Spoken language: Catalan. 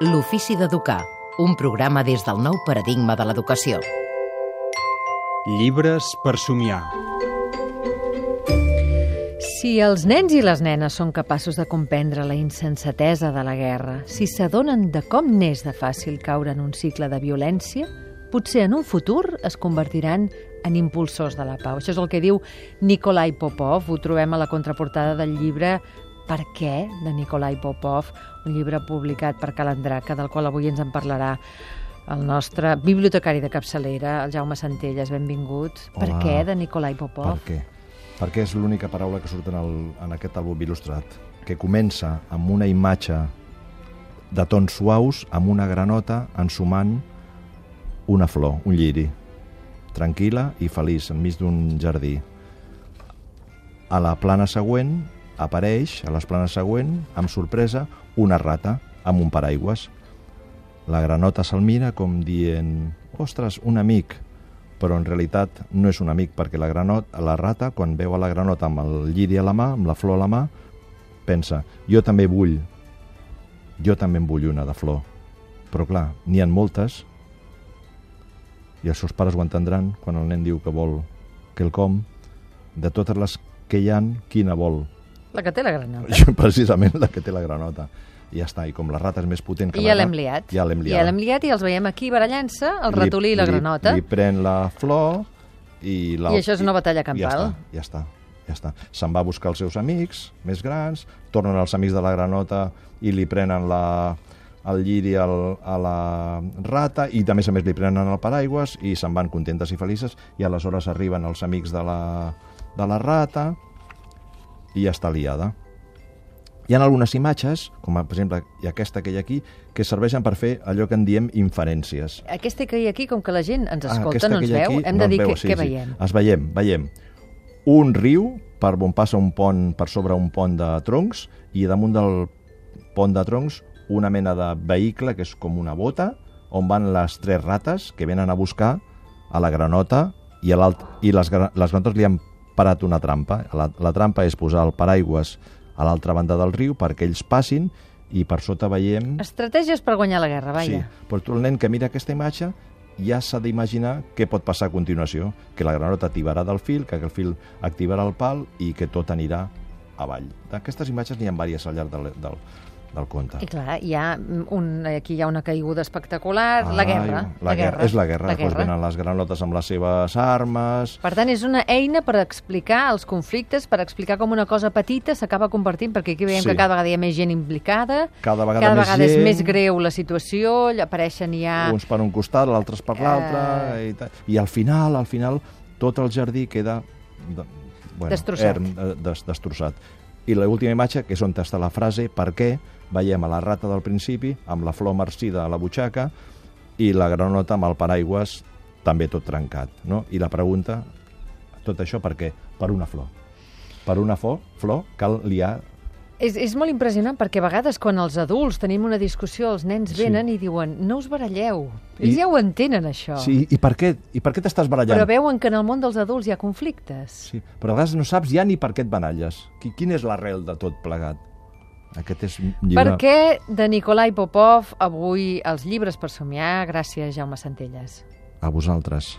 L'ofici d'educar, un programa des del nou paradigma de l'educació. Llibres per somiar. Si els nens i les nenes són capaços de comprendre la insensatesa de la guerra, si s'adonen de com n'és de fàcil caure en un cicle de violència, potser en un futur es convertiran en impulsors de la pau. Això és el que diu Nikolai Popov. Ho trobem a la contraportada del llibre Per què, de Nikolai Popov, un llibre publicat per Calandraca, del qual avui ens en parlarà el nostre bibliotecari de capçalera, el Jaume Centelles. Benvingut. Per Hola. què, de Nikolai Popov? Per què? Perquè és l'única paraula que surt en, el, en aquest àlbum il·lustrat, que comença amb una imatge de tons suaus, amb una granota ensumant una flor, un lliri, tranquil·la i feliç, enmig d'un jardí. A la plana següent apareix, a les planes següent, amb sorpresa, una rata amb un paraigües. La granota se'l mira com dient «Ostres, un amic!» però en realitat no és un amic perquè la, granot, la rata, quan veu a la granota amb el lliri a la mà, amb la flor a la mà, pensa, jo també vull, jo també en vull una de flor. Però clar, n'hi han moltes i els seus pares ho entendran quan el nen diu que vol quelcom, de totes les que hi han, quina vol? La que té la granota. Precisament la que té la granota. I ja està, i com la rata és més potent que I la ja l'hem liat. Ja l'hem liat. Ja l'hem liat i els veiem aquí barallant-se, el ratolí i la granota. Li, li pren la flor i... La, I això és una batalla Ja campal. està, ja està. Ja està. Se'n va a buscar els seus amics més grans, tornen els amics de la granota i li prenen la, el lliri al, a la rata i més a més li prenen el paraigües i se'n van contentes i felices i aleshores arriben els amics de la, de la rata i ja està liada. Hi ha algunes imatges, com per exemple aquesta que hi ha aquí, que serveixen per fer allò que en diem inferències. Aquesta que hi ha aquí, com que la gent ens Ah, escolta, aquesta no que ens veu, aquí hem no de dir veu, què, sí, què sí. veiem. Es veiem, veiem un riu per on passa un pont per sobre un pont de troncs i damunt del pont de troncs una mena de vehicle que és com una bota on van les tres rates que venen a buscar a la granota i, a i les, les granotes li han parat una trampa. La, la trampa és posar el paraigües a l'altra banda del riu perquè ells passin i per sota veiem... Estratègies per guanyar la guerra, vaja. Sí, però tu el nen que mira aquesta imatge ja s'ha d'imaginar què pot passar a continuació, que la granota tibarà del fil, que el fil activarà el pal i que tot anirà avall. D'aquestes imatges n'hi ha diverses al llarg del, del, del conte. I clar, hi ha un, aquí hi ha una caiguda espectacular, la guerra. Ai, la, guerra. És la guerra. La Després guerra. venen les granotes amb les seves armes... Per tant, és una eina per explicar els conflictes, per explicar com una cosa petita s'acaba convertint, perquè aquí veiem Sí. que cada vegada hi ha més gent implicada, Cada vegada cada més vegada és gent. més greu la situació, apareixen ja... uns per un costat, l'altres per l'altre, i, tal. i al final, al final, tot el jardí queda de, bueno, Destrossat. erm, eh, des, destrossat. I l'última imatge, que és on està la frase per què, veiem a la rata del principi, amb la flor marcida a la butxaca, i la granota amb el paraigües també tot trencat. No? I la pregunta, tot això per què? Per una flor. Per una flor, flor cal liar És, és molt impressionant perquè a vegades quan els adults tenim una discussió, els nens Sí. venen i diuen no us baralleu. Ells I- ja ho entenen, això. Sí, i per què, i per què t'estàs barallant? Però veuen que en el món dels adults hi ha conflictes. Sí, però a vegades no saps ja ni per què et baralles. Qui- Quina és l'arrel de tot plegat? Aquest és un llibre... Per què de Nikolai Popov avui els llibres per somiar? Gràcies, Jaume Centelles. A vosaltres.